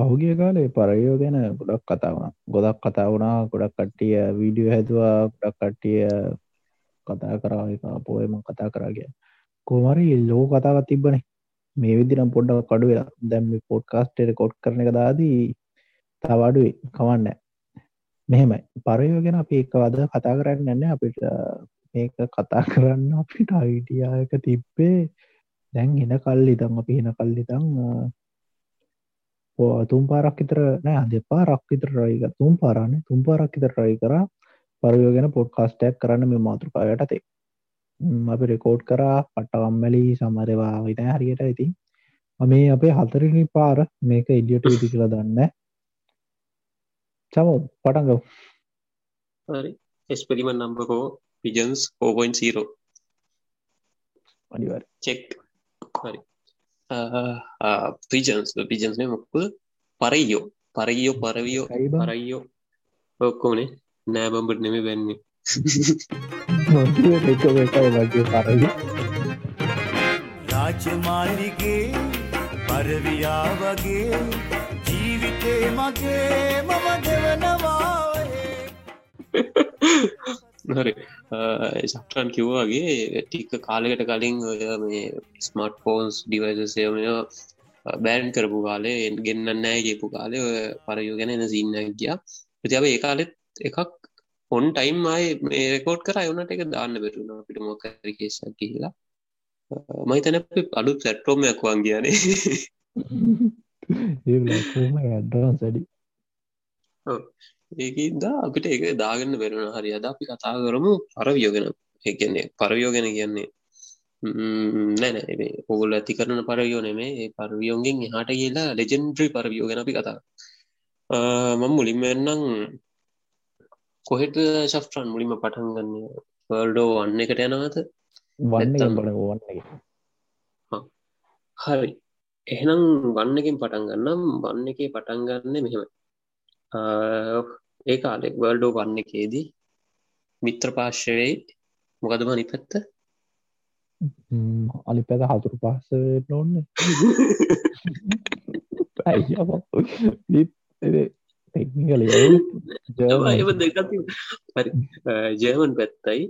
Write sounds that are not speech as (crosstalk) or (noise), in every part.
පහුගිය කාලේ පරයෝ ගැන ගොඩක් කතා වුණා. ගොඩක් කතා වුණා ගොඩක් කට්ටිය වීඩියෝ හැදවා ගොඩක් කට්ටිය කතා කරා එක පොයම කතා කරාගිය කෝමරි ලෝ කතාවත් තිබ්බනේ. මේ විදිනම් පොඩ්ඩක් කඩු වෙලා. දැම් පොඩ් කාස්ටේට කොට් කරන එක දාදී තවඩුවේ කවන්න මෙහෙමයි. පරයෝ ගැන අපි එක වද කතා කරන්න නැන්න අපිට මේක කතා කරන්න අපිට අයිඩියායක තිබ්බේ. දැන් එන කල්ලි තම් අපි එන කල්ලි තං තුම් පාරක් විතර නෑ දෙපා රක් විතර රයික තුම් පාරන්නේ තුම් පාරක් විතර රයි කර. පරයෝගෙන පොඩ්කාස්ටක් කරන්න මේ මාතෘකායට තේ අපි රෙකෝඩ් කරා පට්ටවම්මලි සමරවා විත හරියට ඇති මේ අපේ හතරනි පාර මේක ඉඩියට විදි කියලා දන්න චම පටන්ගව හරි. එස්පරිමන් නම්බකෝ පිජන්ස් 4.0 අනිවර් චෙක් හරි පිජන්ස් පිජන්ස් මොක්කද පරයියෝ පරයියෝ පරවියෝ පරයියෝ ඔක්කෝනේ නෑබම්බට නෙම බැන්නේ එක එකයි වගේ පරවි රාජමාලිගේ පරවියා වගේ ජීවිතේ මගේ මම දෙවනවා හරි. සක්ටන් කිව්වාගේ ටික්ක කාලෙකට කලින් ඔය මේ ස්මර්ට් ෆෝන්ස් ඩිවයිසයමය බෑන් කරපු කාලේ ගෙන්න්න කියපු කාලේ ඔය පරයෝ ගැන එන සින්න ගිය. ප්‍රතිාව ඒ කාලෙත් එකක් ඔොන් ටයිම් අයි මේ රෙකෝඩ් කර යුනට එක දාන්න බෙරුණ පිට මොකරි කේසක් කියලා මහිතන අලුත් සැට්‍රෝමයක් වන් කියනේ ඇඩ්ඩන් සඩි ඒකදා අපිට ඒක දාගන්න බැරුණ හරි අද අපි කතා කරමු පරවියෝගෙන. එකන්නේ පරවියෝගෙන කියන්නේ නැනැ ඔගුල් ඇති කරන පරවියෝ නෙමේ පරවියෝගෙන් එහට කියලා ලෙජෙන්ඩ්‍රී පරවියෝ ගැන අපි කතා මං මුලින්ම එන්නම් කොහෙට ශෆ්ට්‍රන් මුලින්ම පටන් ගන්න? වර්ඩෝ වන්න එකට යනවත වන්න බල වන්න හරි. එහෙනම් වන්නකින් පටන් ගන්නම්. වන්න එක පටන් ගන්න මෙහෙම ඒ කාලෙක් වර්ල්ඩෝ වන්න එකේදී මිත්‍ර පාශ්‍යවෙයි මොකදම නිපැත්ත අලි පැද හතුරු පහස නොන්න ටෙක්නිකල ජර්මන් පැත්තයි.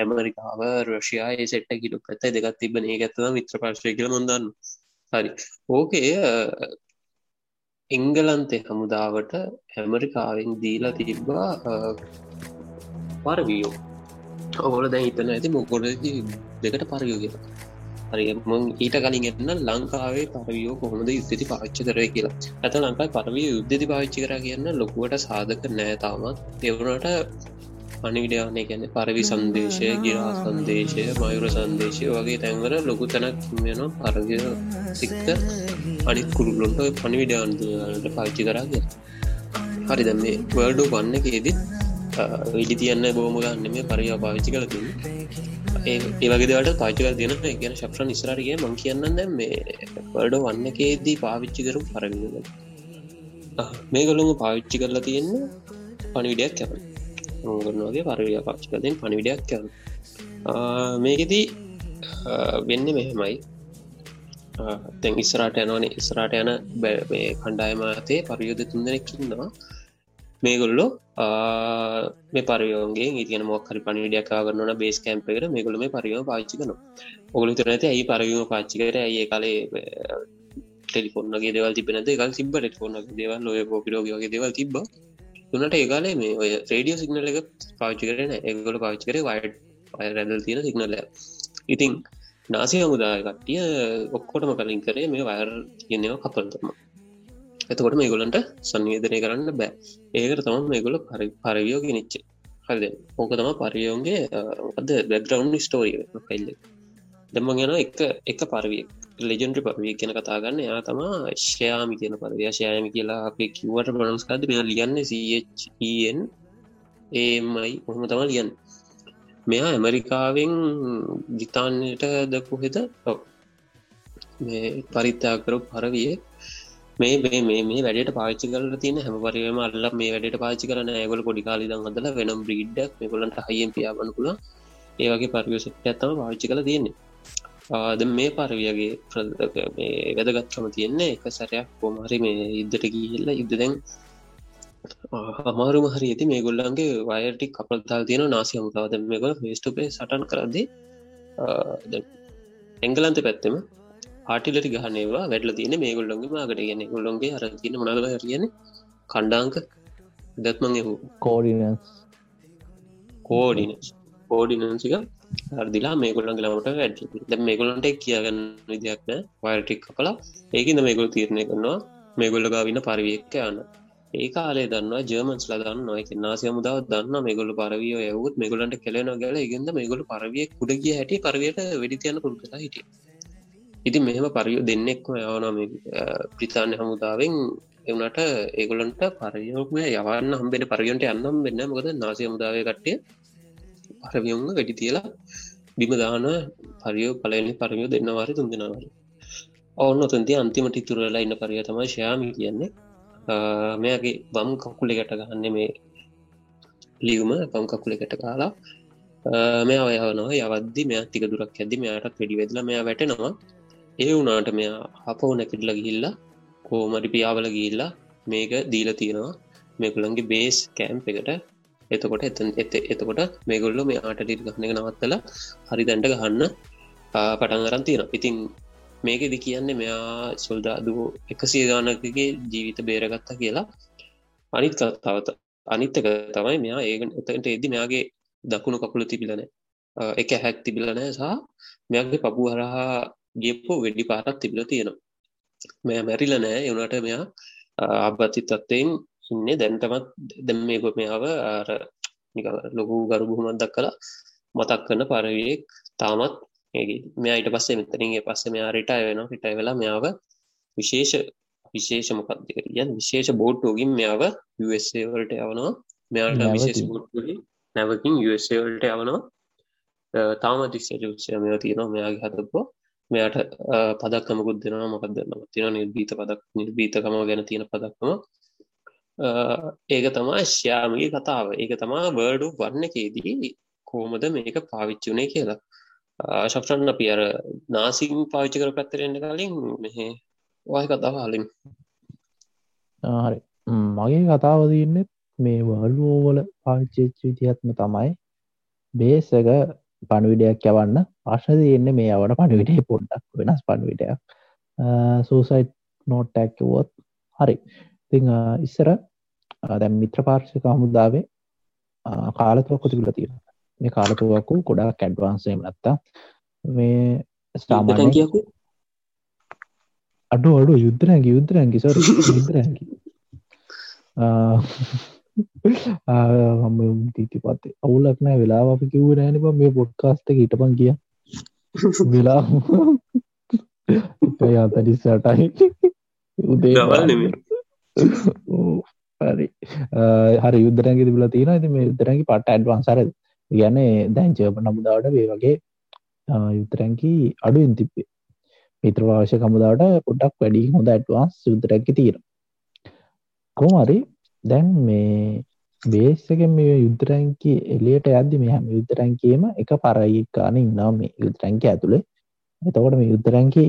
ඇමරිකාව රශයා සෙට්ට කිලු පැත්තයි. දෙකත් තිබන ඒ ඇත්තව මිත්‍ර පාශ්ය කියල නොදන්න හරි. ඕකේ එංගලන්තේ හමුදාවට ඇමරිකාවෙන් දීලා තිබ්බා පරවියෝ ඔවල දැ හිතන ඇති මොකොඩ දෙකට පරයෝ කියලා. හරි ඊට කලින් එන්න ලංකාවේ පරවියෝ කොහොමද යුද්ධති පාච්ච කරය කියලා. ඇත ලංකායි පරවිය යුද්ධති පාච්චි කර කියන්න ලොකුවට සාධක නෑතාමත් එවුණට පනිවිඩයානය ගැන පරවි සන්දේශය ගිරා සන්දේශය මයුර සන්දේශය වගේ තැන්වර ලොකු තැනක් වෙන පරගය සික්ත අනිත් කුරුල්ලොන්ට පනිවිඩාන්ට පාච්චි කරාග හරි දැම මේ වර්ඩෝ වන්න එකේදත් විඩි තියන්න බෝම ගන්න මේ පරයා පාවිච්චි කලති ඒවගේ දවට පාචක තියන ගැන ශප්්‍ර නිස්රාරගේ මං කියන්න දැ මේ වර්ඩ වන්න එකේදී පාවිච්චි කරු පරවිල මේගොළුම පාවිච්චි කරලා තියෙන්න පනිවිඩයක් කැපන ගන්නවාගේ පරවිය පාච්චි කරදෙන් පනිවිඩයක් කරන. මේකෙදී වෙන්න මෙහෙමයි. තැන් ඉස්රාට යනවන. ඉස්රාට යන බැ කණ්ඩායමතේ පරියෝධ තුන්දනෙක්කින්නවා මේගොල්ලෝ මේ පරයෝගේ ඉතින මොක්හරි පනිඩියක් කරන්න බේස් කැම්පකට මේගොල මේ පරියෝ පාච්චි කන ඔගොලු තරනති ඇයි පරවීම පාච්චිකට ඇඒ කාලේ ටෙලිෆොන්නගේ දෙවල් තිබෙනද එකල් සිබ ටෙෆොන්න දෙවල් ලොය පොපිරෝගගේ දෙවල් තිබ තුනට ඒකාලේ මේ ඔය රේඩියෝ සිගනල එක පාච්චි කරන ඒගොල පාච්චි කර වයිඩ් රැදල් තියෙන සිගනල ඉතින් නාසි හමුදාය කට්ටිය ඔක්කොටම කලින් කරේ මේ වයර් කියන්නවා කපල්තම එතකොට මේ ගොලන්ට සංවේදනය කරන්න බෑ. ඒකට තම මේගොල පරි පරවියෝ ගෙනනිච්චේ හද ඕක තම පරියෝන්ගේ අද බැග්‍රවන්් ස්ටෝරිය කෙල්ල දෙම ගැන එක. එක පරවිය ලෙජෙන්ඩ්‍රි පරවිය කියන කතාගන්න යා තමා ශ්‍රයාමි කියන පරවයා ශයමි කියලා අපේ කිවට බනස්කාද මෙ ලියන්න සන් ඒමයි ඔහම තම ලියන්න. මෙයා ඇමරිකාවෙන් ගිතාන්නට දකු හෙද මේ පරිත්‍යාකරු පරවිය මේ මේ මේ මේ වැඩට පාච්චි කල තින හැම පරම අල්ල මේ වැඩට පාචි කරන ඇගල පොඩි කාලි දහදල වෙනම් බ්‍රීඩ්ඩක් මෙකොලන්ට හයිෙන් පියාබන පුල ඒවගේ පරියෝසට ඇත්තම පාච්චි කල තියන්නේ. ආද මේ පරවියගේ ප්‍රදක මේ වැදගත්කම තියෙන්නේ එක සැරයක් පොමහරි මේ ඉද්දට ගිහිල්ල ඉද්ද දැන් අමාරු මහරි ඇති මේ ගොල්ලන්ගේ වයටි කපල්තාල් තියෙන නාසිය මුතාවද මේගොල ෆේස්ටපේ සටන් කරදදි එංගලන්ත පැත්තෙම ආටිලට ගහනවා වැඩල තියන මේ ගොල්ලොන්ගේ මාගට. ගෙන ගොල්ලොන්ගේ අර තියන මනග කියන කණ්ඩාංක. දැත්මන් එහු කෝඩිනස් කෝඩිනස් කෝඩිනන්සික හරදිලා මේගොල්ලන් ලමට වැඩ. ද මේගොලන්ට කියගන්න විදියක් නෑ. වයටික් කලා ඒකද මේගොල් තීරණය කරනවා මේගොල්ල ගාවින්න පරිවියක්ක යන්න. ඒ කාලේ දන්නවා ජර්මන්ස් ලදන්න නොයක නාසිය මුදාව දන්න මේගොල්ල පරවියෝ යවුත් මේගොලන්ට කෙලෙන ගල ඉගද මේගොල පරවිය කුඩ ගිය හැටි පරවයට වෙඩිතියන්න පුරුකලා හිටිය. ඉති මෙහෙම පරියෝ දෙන්නෙක්ම යවනම ප්‍රිතාන්‍ය හමුදාවෙන්. එවනට ඒගොලන්ට පරයෝකම යවන්න හම්බෙන පරියන්ට යන්නම් වෙන්න මොකද නාසය මුදාව කට්ටිය පරවියොන්න වැඩි තියලා බිමදාන පරියෝ පලනි පරමියෝ දෙන්නවාර තුන්දෙනවාර ඔන්න ඔතන්ති අන්තිමට ඉතුරලා ඉන්න පරිය තමයි ශයාමි කියන්නේ. මෙයාගේ වම් කකුලෙ ගැට ගන්න මේ ලියුම පම් කකුලෙ ගැට කාලා මෙ ඔයවනවා යවද්දි මෙයා තික දුරක් ඇදදි මෙයාටත් වැඩි වෙදලා මෙයා වැටෙනවා. ඒ වුනාට මෙයා හපව නැකිටල ගිහිල්ලා කෝමරි පියාවල ගිල්ලා මේක දීල තියෙනවා. මේකුළන්ගේ බේස් කෑම්ප එකට. එතකොට එතන් එත එතකොට මේගොල්ල මේ ආටලිට ගහන එක නවත්තලා හරි දැන්ට ගහන්න පටන් අරන් තියෙන ඉතින් මේකෙදි කියන්නේ මෙයා සොල්දාදුව එකසිය ගානකගේ ජීවිත බේරගත්තා කියලා අනිත් කතාවත අනිත්තක තමයි මෙයා ඒක එතට එදදි මෙයාගේ දකුණු කකුල තිබිලන එක හැක් තිබිලනෑ සහ මෙයාගේ පපු හරහා ගියපෝ වෙඩි පාටත් තිබිල තියෙනවා. මෙය මැරිල නෑ එවනට මෙයා අබති තත්වයෙන් ඉන්නේ. දැන්ටමත් දැම් මේ ගො මෙයාව අර ලොකු ගරු බුහමත් දක් කලා මතක් කරන පරවියෙක් තාමත් මෙයා ඊට පස්සේ මෙතරින්ගේ පස්ස මෙයා රිටය වෙන රිටයි වෙලා මෙයාව විශේෂ විශේෂ මොකක්දකරියන් විශේෂ බෝට්ටෝගින් මෙයාව වලට යවනවා. මෙයාට විශේෂ බෝට්ටලි නැවකින් වලට යවනවා. තාම දික්ෂ ක්ෂය මෙ තියෙනවා. මෙයාගේ හතපෝ මෙයාට පදක්කමකුත් දෙනවා. මොකක්දන්න තින නිර්බීත පදක් නිර්බීතකම ගැන තියෙන පදක්කම ඒක තමා ශ්‍යාමගේ කතාව. ඒක තමා වර්ඩු වන්නකේදී කෝමද මේක පාවිච්චුනේ කියලා. ශක්ෂන් අපි අර නාසිම් පාවිච්චි කර පැත්තරෙන්න්න කලින් මෙහ වය කතාව හලින් හරි. මගේ කතාව තියන්නෙත් මේ වල්ලෝවල පාච්චච්ච විතිහත්ම තමයි බේසක පණවිඩයක් යවන්න ප්‍රශ්න තියෙන්න මේ අවට පණවිටේ පොඩ්ඩක් වෙනස් පණවිටයක් සූසයිට් නෝට්ටැක්වොත් හරි. ති ඉස්සර දැම් මිත්‍ර පාර්ශක හමුදාවේ කාලතුවක්කො තිබල තියෙන මේ කාලතුවක්කු ගොඩා කැඩ්වාන්සේම නත්තා මේ ස්ථාමාන කියකු අඩු අඩු යුද්ධරැගි යුද්ධරැගි සොර යුද්ධරැගි මම තීති පත්තේ. අවුලක් නෑ වෙලා අපි කිව්ව නෑන මේ පොඩ්කාස්ට හිටපන් කිය. වෙලා (laughs) යතනිස්සටයි උදේ හරි. හරි යුද්ධරැගි තිබල තියෙන ඇති මේ යුද්ධරැගි පට ඇඩ්වන්සර ගැන්නේ දැන් ජප නමුදාවට වේ වගේ යුතරැංකි අඩුවෙන් තිබ්බේ. මිත්‍රවාශය කමුදාට පොඩ්ඩක් වැඩි හොඳ ඇඩ්වාන්ස් යුද්ධරැක්කි තියෙන කොමරි දැන් මේ බේස්සක මේ යුද්ධරැංකි එලියට ඇද්දි මේ හැම යුද්ධරැංකීම එක පරයිකාන ඉන්නම් මේ යුද්ධරැංක ඇතුළේ එතකොට මේ යුද්ධරැංකි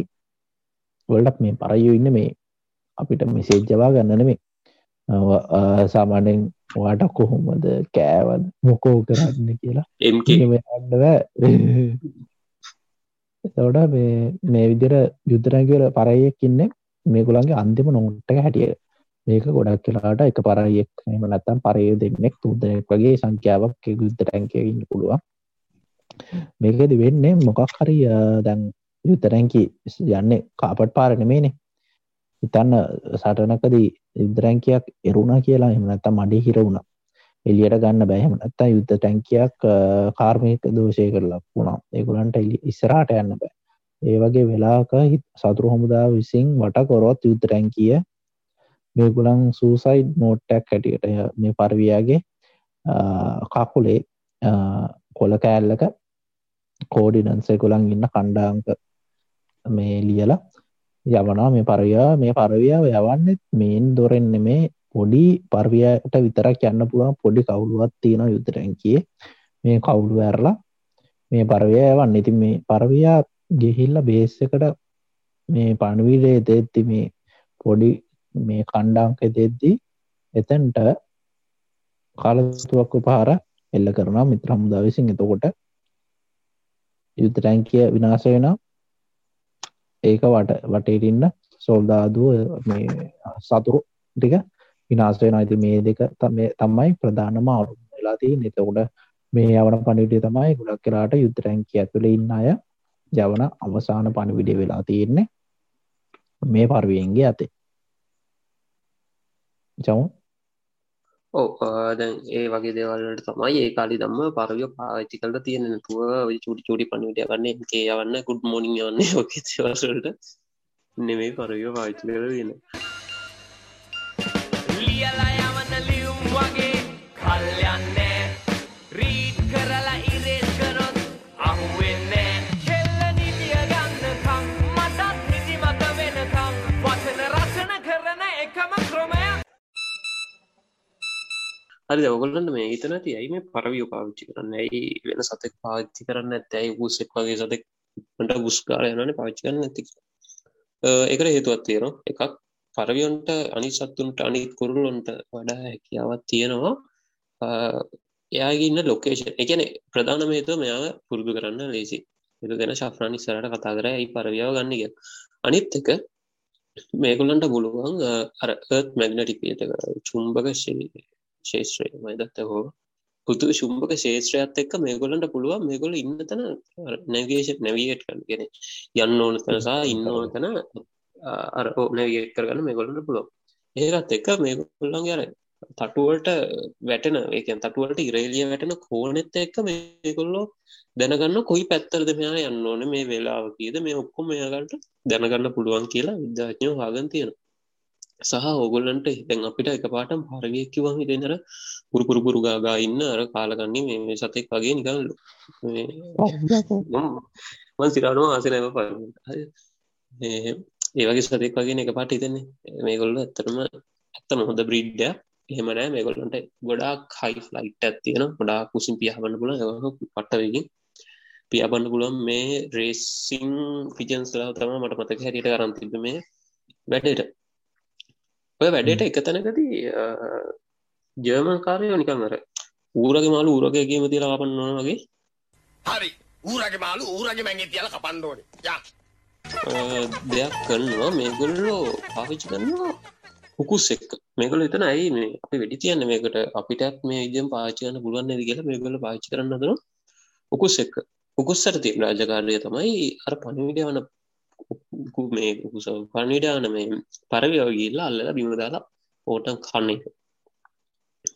වලටක් මේ පරයු ඉන්න මේ අපිට මෙසේජ්ජවා ගන්නන මේ සාමානෙන් වාට කොහොමද කෑවද මොකෝ කරන්න කියලා. එම්ඩව එතවට මේ මේ විදිර යුද්ධරැගල පරයෙක් ඉන්න. මේකුලන්ගේ අන්තිම නොට්ටක හැටිය මේක ගොඩක් කියලාට එක පරයෙක් එම නැත්තම් පරය දෙන්නෙක් තුදනෙක් වගේ සංඛ්‍යාවක් යුද්ධ ටැන්කයඉන්න පුළුවන්. මේකද වෙන්නේ මොකක් හරි දැන් යුතරැංකි යන්නේ කාපට් පාරනෙමේනේ හිතන්න සටනකදී යුද්ධරැංකයක් එරුණා කියලා එමනත්ත මඩි හිර වුණ. එලියට ගන්න බැහම නැත්තා යුද්ධ ටැංකයක් කාර්මයක දෝෂය කරලා වුණා. ඒකුලන්ට එලි ඉස්සරාට යන්න බෑ. ඒ වගේ වෙලාක සතුරු හමුදා විසින් වට කොරොත් යුද්ධ රැංකිය මේගුලන් සූසයිඩ් නෝට්ටක් හැටියට මේ පරවියාගේ කකුලේ කොල කෑල්ලක කෝඩිනන්සෙකුලන් ඉන්න කණ්ඩාංක මේ ලියලා යවනා මේ පරවයා මේ පරවියාව යවන්නෙත් මේන් දොරෙන්න මේ පොඩි පර්වයට විතරක් යන්න පුළුවන්. පොඩි කවුළුවත් තියෙන යුතරැන්කිය මේ කවුළු ඇරලා මේ පරවය යවන්න. ඉතින් මේ පරවයා ගෙහිල්ල බේස් එකට මේ පණවිඩේ දෙද්දි මේ පොඩි මේ කණ්ඩාංක දෙද්දී එතැන්ට කාලතුවක්කු පාර එල්ල කරනවා. මිත්‍ර හමුදා විසින්. එතකොට යුද්ධ ටැන්කිය විනාශ වෙන ඒක වට වටේටින්න සොල්දාදුව මේ සතුරු ටික විනාශ වෙන අයිති මේ දෙක තමයි ප්‍රධානම අවු වෙලා තිය එතකොට මේ යවන පණිවිඩේ තමයි ගොඩක් කරාට යුද්ධ ටැන්කිය ඇතුළ ඉන්න අය යවන අවසාන පණිවිඩේ වෙලා තියෙන්නේ. මේ පර්වියෙන්ගේ අතේ. චමු ඕ දැන් ඒ වගේ දේවල්ලට තමයි ඒ කාලි දම්ම පරවිය පාච්චි කලට තියෙන තුව චුටි චුටි පණවිට ගන්න ඒ යවන්න කුඩ් මෝනිින් යන්නේ ෝකේවසලට නෙමේ පරවිය පාච්චි කර වෙන ලියලා හරි ඔගොල්ලන්න මේ හිතන ඇති ඇයි මේ පරවිය පාවිච්චි කරන්න? ඇයි වෙන සතෙක් පාච්චි කරන්න ඇත්තැයි වූසෙක් වගේ සතෙක්ට ගුස්කාර යනන පාච්චි කරන්න ඇති එකට හේතුවත් තියෙනවා. එකක් පරවියොන්ට අනි සත්තුන්ට අනිත් කුරුල්ලොන්ට වඩා හැකියාවත් තියෙනවා. එයාගන්න ලොකේෂන් එකන ප්‍රධාන මේතුව මෙයා පුරුදු කරන්න ලේසි එතු ගැන ශාෆ්‍රාණි සරට කතා කර. ඇයි පරවියාව ගන්නග අනිත් එක මේකුලන්ට පුළුවන් අර ඒත් මැගනටිකයට චුම්භක ශේෂත්‍රය මයිදත්ත හෝ පුතු ශුම්භක ශේත්‍රයත් එක්ක මේගොලන්ට පුළුවන් මේගොල ඉන්න තන නැගේෂ නැවිගේට් කරගෙන යන්න ඕන තනසා ඉන්න ඕන තැන අර නැවිගේට් කරගන්න මේගොලන්ට පුළුවන්. ඒකත් එක්ක මේගොල්ලන් අර තටුවට වැටෙන ඒකන් තටුවට ඉරේලිය වැටෙන කෝනෙත් එක්ක මේකොල්ලෝ දැනගන්න කොයි පැත්තරද මෙයා යන්න ඕන මේ වෙලාව කියද මේ ඔක්කොම මෙයාගට දැනගන්න පුළුවන් කියලා විද්‍යාඥෝ හාගන් තියෙනවා. සහ ඕගොල්ලන්ට දැන් අපිට එක පාටම් හරවිය කිවන් හිටෙනර පුරුපුරු පුරු ගාගා ඉන්න අර කාලගන්නේ මේ සතෙක් වගේ නිකල්ලු මන් සිරානුව ආස නැව ප ඒවගේ සතෙක් වගේ එක පාට හිතන්නේ මේගොල්ල ඇත්තරම ඇත්තම හොඳ බ්‍රීඩ්ඩ එහෙමනෑ මේගොල්ලන්ට ගොඩා කයි ෆ්ලයිට් ඇත්තියෙන ගොඩා කුසින් පියහබන්න පුල පට්ටවකින් පියබන්න පුළුවන්. මේ රේසිං ෆිජන්ස්ලා තම මට මතක හැරියට කරන්තිබ මේ වැඩට ඔය වැඩට එක තැනකදී ජර්මන් කාරයෝ නිකන් අර ඌරගේ මාලු ඌරගේගේම තිලා කපන්න ඕන වගේ. හරි. ඌරගේ මාලු ඌරගේ මැගේ තියල කපන්ඩෝන දෙයක් කරනවා. මේගොල්ලෝ පාවිච්චි කරනවා හුකුස් එක් මේකල එතන ඇයි මේ අපි වැඩි තියන්න? මේකට අපිටත් මේ ඉදම් පාචයන පුළුවන් ඇති කියලා මේගොල පාචි කරන්න දන උකුස් එක් උකුස්සට තිය රාජකාරය තමයි අර පණවිඩ වන මේ උකුස පණිඩාන මේ පරවියෝ ගිල්ලා අල්ලල බිමදාලා ඕටන් කන්නේ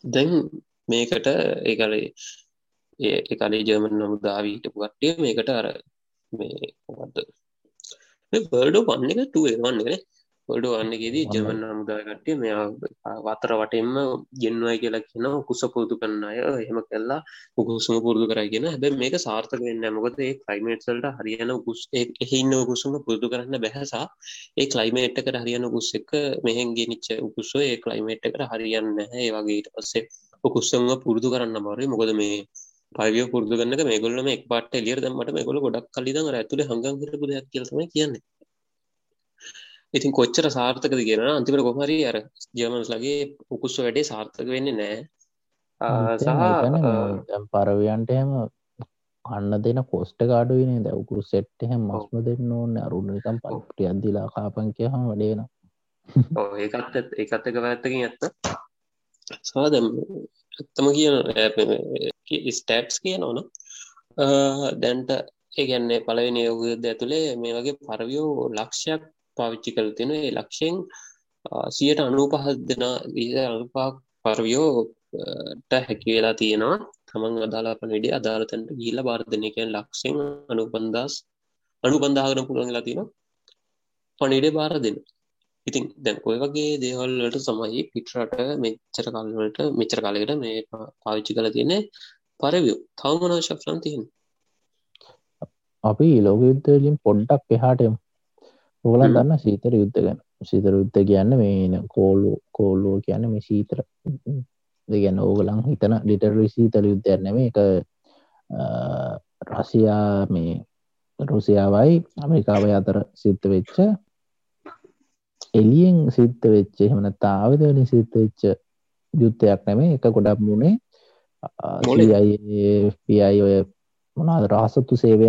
දැන් මේකට ඒකරේ ඒකලේ ජර්මන් නමුදාවීට පුගට්ටිය මේකට අර මේ කොවත්ද බර්ඩෝ පන්න එක ටුවේ වන්නගෙන ොඩ වන්නගේදී ජමන් නමුදාගටේ මෙයා වතර වටෙන්ම ගෙන්වයි කියලා කියන කුස පුරුදු කරන්න අය. එහෙම කල්ලා උකුසුම පුරුදු කරගෙන හැබ මේක සාර්ථක වෙන්න මොකද ඒ කලයිමේට්සල්ට හරියන කුස් එහින්න උකුසුම පුරුදු කරන්න බැහසා ඒ කලයිමේට්කට හරියන උකුස් එක මෙහෙන්ගේ නිච්ච උකුස්සෝ ඒ කලයිමේට්කට හරියන්න ඒ වගේට පස්සේ උකුස්සම පුරුදු කරන්න බරය මොකද මේ පවිය පුරදු ගන්න මේගොල්ලම එක් පාට එලියර දමට මේගොල ගොඩක් කලිදන් ඇතුළ හඟන් හිරපු දෙයක් කියලතම කියන්නේ ඉතින් කොච්චර සාර්ථකද කියන අන්තිමට කොහරි අර ජර්මන්ස්ලගේ උකුස්ස වැඩේ සාර්ථක වෙන්නේ නෑ සහ පරවියන්ට එහෙම කන්න දෙන කොස්ට කාඩුවනේ දැවකුරු සෙට්ට හැම මස්ම දෙන්න ඕන්න අරුණකම් පක්ටිය අදදිලා කාපන් කියහම වඩේන ඒකත් ඒකත් එක පැත්තකින් ඇත්ත. සාදම් ඇත්තම කියන ස්ටට්ස් කියන ඕන දැන්ට ඒගැන්නේ පලවෙනි යෝගද ඇතුළේ මේ වගේ පරවියෝ ලක්ෂයක් පාවිච්චි කළ තියෙන ඒ ලක්ෂයෙන් සියට අනු පහත් දෙෙන අනුපාක් පරවියෝට හැකි වෙලා තියෙනවා. තමන් අදාලාපන විඩි අදාලතැන්ට ගීල බාර්ධනයකෙන් ලක්ෂෙන් අනු පන්දස් අනු පන්දාගන පුළන්ලා තියෙන පනිඩේ බාර දෙන්න. ඉතින් දැන් ඔය වගේ දේවල්ලට සමයි පිටරට මෙච්චර කල්වලට මෙච්චර කාලකට මේ පාවිච්චි කළ තියෙන පරවියෝ තවමනා ශක්්‍රන් තියෙන් අපි ලෝක යුද්ධලින් පොඩ්ඩක් එහාටම ඕලන් දන්න සීතර යුද්ධ ගැන. සිතර යුද්ධ කියන්න මේ කෝල්ලු කෝල්ලෝ කියන්න මේ සීතර දෙගැන ඕගලං හිතන ලිටරි සීතර යුද්ධයන්න මේ එක රසියා මේ රුසියාවයි ඇමරිකාවයි අතර සිද්ධ වෙච්ච එලියෙන් සිද්ධ වෙච්ච එහෙමනත්තා ආවිදවලින් සිද්ධ වෙච්ච යුද්ධයක් නැමේ එක ගොඩක් මුණේ පියි ඔය මොනාද රහසත්තු සේවය?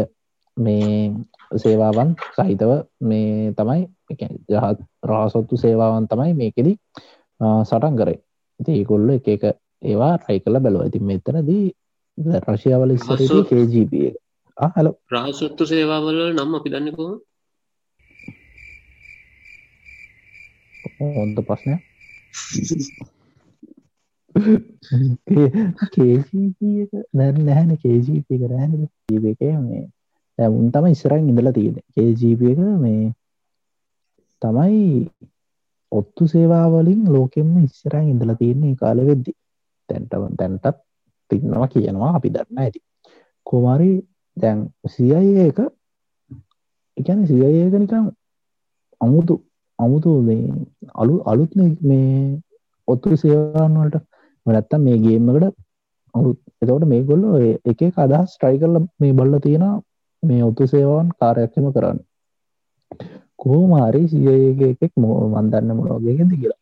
මේ සේවාවන් සහිතව මේ තමයි ජහත් රහසොත්තු සේවාවන් තමයි මේකෙදී සටන් කරේ. ඉති ඒකොල්ල එක එක ඒවා රයි කල බැලුව. ඇති මෙතනදී රශයාවල ඉස්සරදී කජප හල රහසොත්තු සේවාවල නම් අපි දන්නකෝ හොන්ද ප්‍රශ්නය කේජීපක දැන් නැහැන කේජීප කරෑන ජීපක මේ දැමුන් තම ඉස්සරන් ඉඳලා තියෙන කේජීප එක මේ තමයි ඔත්තු සේවාවලින් ලෝකෙම ඉස්සරන් ඉඳලා තියන්නේ කාල වෙද්දි. තැන්ටවන් තැන්ටත් තින්නවා කියනවා අපි දන්න ඇති. කොමරි දැන් සියයි එක එකන සියයි එක නිකම් අමුතු අමුතු මේ අලු අලුත් මේ ඔත්තු සේවාන්වලට නැත්තම් මේ ගේම්මකට අලුත්. එතවට මේ ගොල්ල එක අදහස් ට්‍රයි කරල මේ බල්ල තියෙන මේ ඔත්තු සේවාවන් කාරයක්ෂම කරන්න. කෝමාරි සියගේ එකෙක් මෝ මන්දන්න මොනෝගේගෙද කියලා.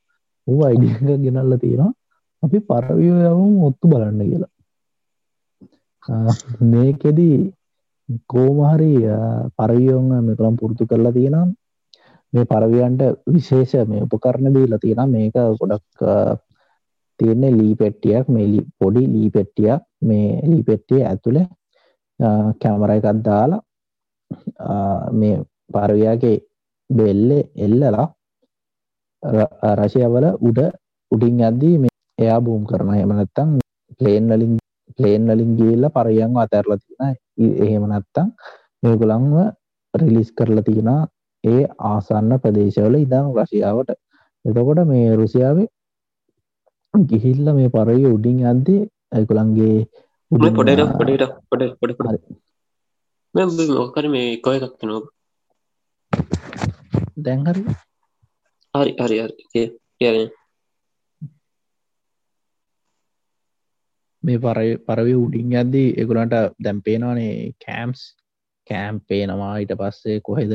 ඌ අයිඩිය ගෙනල්ල තියෙනවා. අපි පරවියෝ යවුම් ඔත්තු බලන්න කියලා. මේකෙදී කෝමහරි පරවියෝන් මෙකළම් පුරුතු කරලා තියෙනම් මේ පරවියන්ට විශේෂ මේ උපකරණ දීලා තියෙන මේක ගොඩක් තියෙන්නේ ලී පෙට්ටියක්. මේ පොඩි ලී පෙට්ටියක්. මේ ලී පෙට්ටිය ඇතුළේ කැමර එකක් දාලා මේ පරවයාගේ බෙල්ල එල්ලලා රශයවල උඩ උඩින් අද්දී මේ එයා බූම් කරන හෙමනත්තං ප්ලේන් වලින් ප්ලේන් වලින් ගිල්ල පරයන් අතැරලා තියෙන එහෙම නැත්තං මේගුලන්ව රිලිස් කරලා තියෙන ඒ ආසන්න ප්‍රදේශවල ඉදං රශයාවට එතකොට මේ රුසියාවේ ගිහිල්ල මේ පරය උඩින් අද්දී ඇකුළන්ගේ පොඩට පොඩට පොඩ පොඩ පොඩ මොකර මේ කොය එකක් නො දැන්හරි හරි හරි හරි කියන මේ පර පරවි උඩින් ඇද්දී එකුලන්ට දැම්පේනවානේ කෑම්ස් කෑම්පේනවා ඊට පස්සේ කොහෙද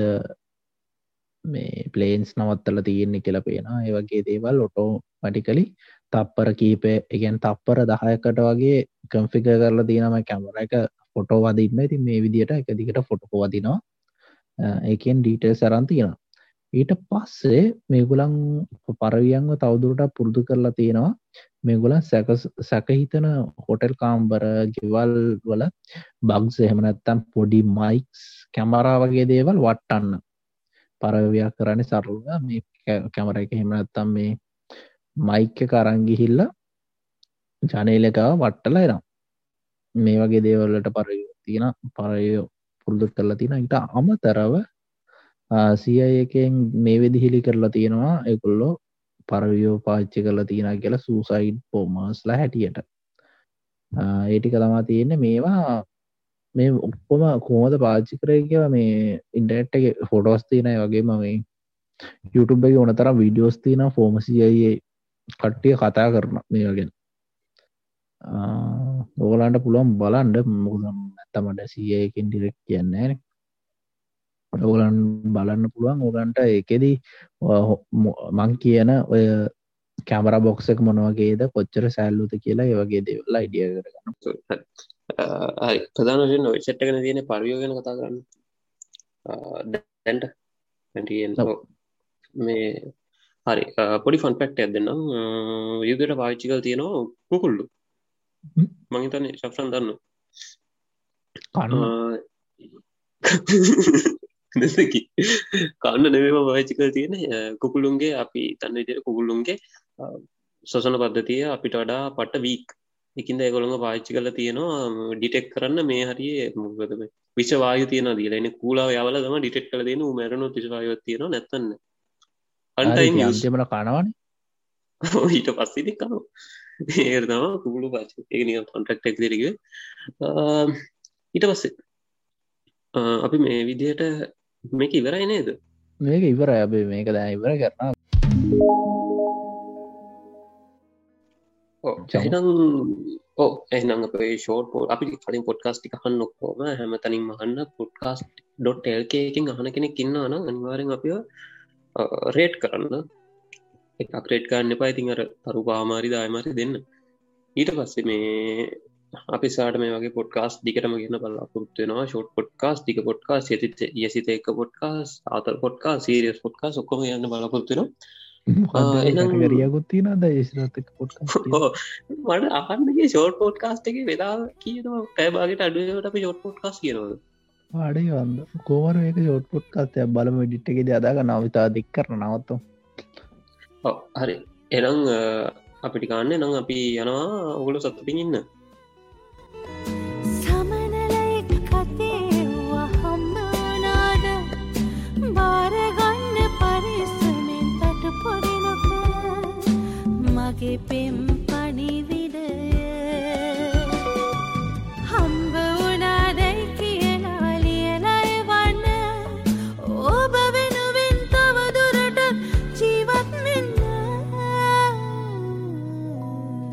මේ පලේන්ස් නවත්තල තියෙන්නේ කියල පේන ඒවගේ දේවල් ඔටෝ මටිකලි තප්පර කීපේ එකන් තප්පර දහයකට වගේ කම්ෆික කරලා තියනම කැමර එක ෆොටෝ වදින්න. ඉති මේ විදියට එක දිගට ෆොටෝ වදිනවා. ඒකෙන් ඩීටල් සරන් තියෙනවා. ඊට පස්සේ මේගුලන් පරවියන්ව තවදුරට පුරුදු කරලා තියෙනවා. මේගුලන් සැක සැකහිතන හොටෙල් කාම්බර ගෙවල් වල බග්ස් එහෙමනැත්තම් පොඩි මයික්ස් කැමරා වගේ දේවල් වට්ටන්න පරවයක් කරන්න සරුව මේ කැමර එක. හෙමනත්තම් මේ මයික්ක කරංගිහිල්ල ජනේලකාව වට්ටල එනම් මේ වගේ දේවල්ලට පරය තියෙන පරයෝ පුරුදු කරලා තියෙන ඉට අමතරව සිය එකෙන් මේ වෙදිහිලි කරලා තියෙනවා එකුල්ලෝ පරවියෝ පාච්චි කරලා තියෙන කියලා සූසයිඩ් පෝමස්ලා හැටියට. ඒටික තමා තියෙන්නේ. මේවා මේ ඔක්කොම කෝමද පාච්චි කරය කියව මේ ඉන්ටනෙට් එක ෆොටෝස් තියන වගේම මේ YouTube එක ඕන තරම් විඩියෝස් තියන ෆෝමසියේ කට්ටිය කතා කරන මේ වගෙන ඕගලන්ට පුළුවන් බලන්ඩ මුගම් ඇත්තමට සියයකින් ඩිරෙක් කියන්නේ ඔගලන් බලන්න පුළුවන්. ඕගන්ට එකෙදී මං කියන ඔය කැමර බොක්සක මොනවගේද කොච්චර සැල්ලුත කියලා ඒවගේ දෙවල්ලා ඉඩිය කරගන්න. හරි. ප්‍රධාන වශයෙන් ඔය චට් එකන තියෙන පරියෝ ගැන කතා කරන්න. දැන්ට. මේ හරි. පොඩි ෆන් පැක්ට ඇදන්නම් යුදට පාච්චිකල් තියෙනවා කුකුල්ලු. මහිතන ශක්ෂන් දන්න දෙසකි. කන්න නෙවම පාච්චිකල් තියෙන කුකුළුන්ගේ අපි තන්න විදිර කුකුල්ලුන්ගේ සොසන පද්ධතිය අපිට වඩා පට්ට වීක් එකින්ද ඒගොළඟ පාච්චි කල තියෙනවා ඩිටෙක් කරන්න මේ හරිය මොකදම විශවායු තියෙන දීලන කූලාව යවල දම ඩිටෙක් කල දෙන මැරණු තිශවායවත් තියෙන නැත්තන්න අන්ටයින් යමට කනවන. ඊට පස්සිදි කනු ඒතම කුගුලු පාච ඒ නිය කොන්ටක්ටක් දෙරක ඊට පස්සේ අපි මේ විදියට මේක ඉවරයි නේද? මේක ඉවර ඇබේ මේක දැ ඉවර කරන්න චහිනම් ඕ එහනම් අපේ ෂෝට් පෝ අපි කලින් පොඩ්කාස්ටි හන්න ඔක්කෝම හැම තනින් මහන්න පොඩ්කාස්ට ඩොට් එල්කකින් අහන කෙනෙක් ඉන්නවන අනිවාරෙන් අපිය රේට් කරන්න. එකක් රේට් කරන්න එපා. ඉතින් අර තරු පාමාරි දායමරි දෙන්න. ඊට පස්සේ මේ අපි සාට මේ වගේ පොඩ්කාස් දිකටම ගෙන බල්ලා පුරත්වෙනවා ෂෝට් පොඩ්කාස් දික පොඩ්කා සිත යසිත එක පොඩ්කාස් ආතල් පොඩ්කා සීරියස් පොඩ්කා සොක්කොම යන්න බලාපොත්තුනවා ගරියගොත්තින ද ඒසිරතක පොට් මට අහන්නගේ ෂෝට් පෝට්කාස්ට එක වෙලා කියනවා. පැබාගට අඩුවට අපි ෂෝට් පොට්කාස් කියනවද ආඩේ වන්න කෝවර එක ෂෝට් පොට්කාස්ය බලම ඩිට් එක අදාග නවිතා දෙක් කරන නවත්තු හරි. එනම් අපිටි කාන්න නම් අපි යනවා. ඔගුලු සතුටින් ඉන්න. සමනලෙක් කතේවා හම්බනාද බාරගන්න පරිස්සමෙන් තට පොරිනොක මගේ පෙම්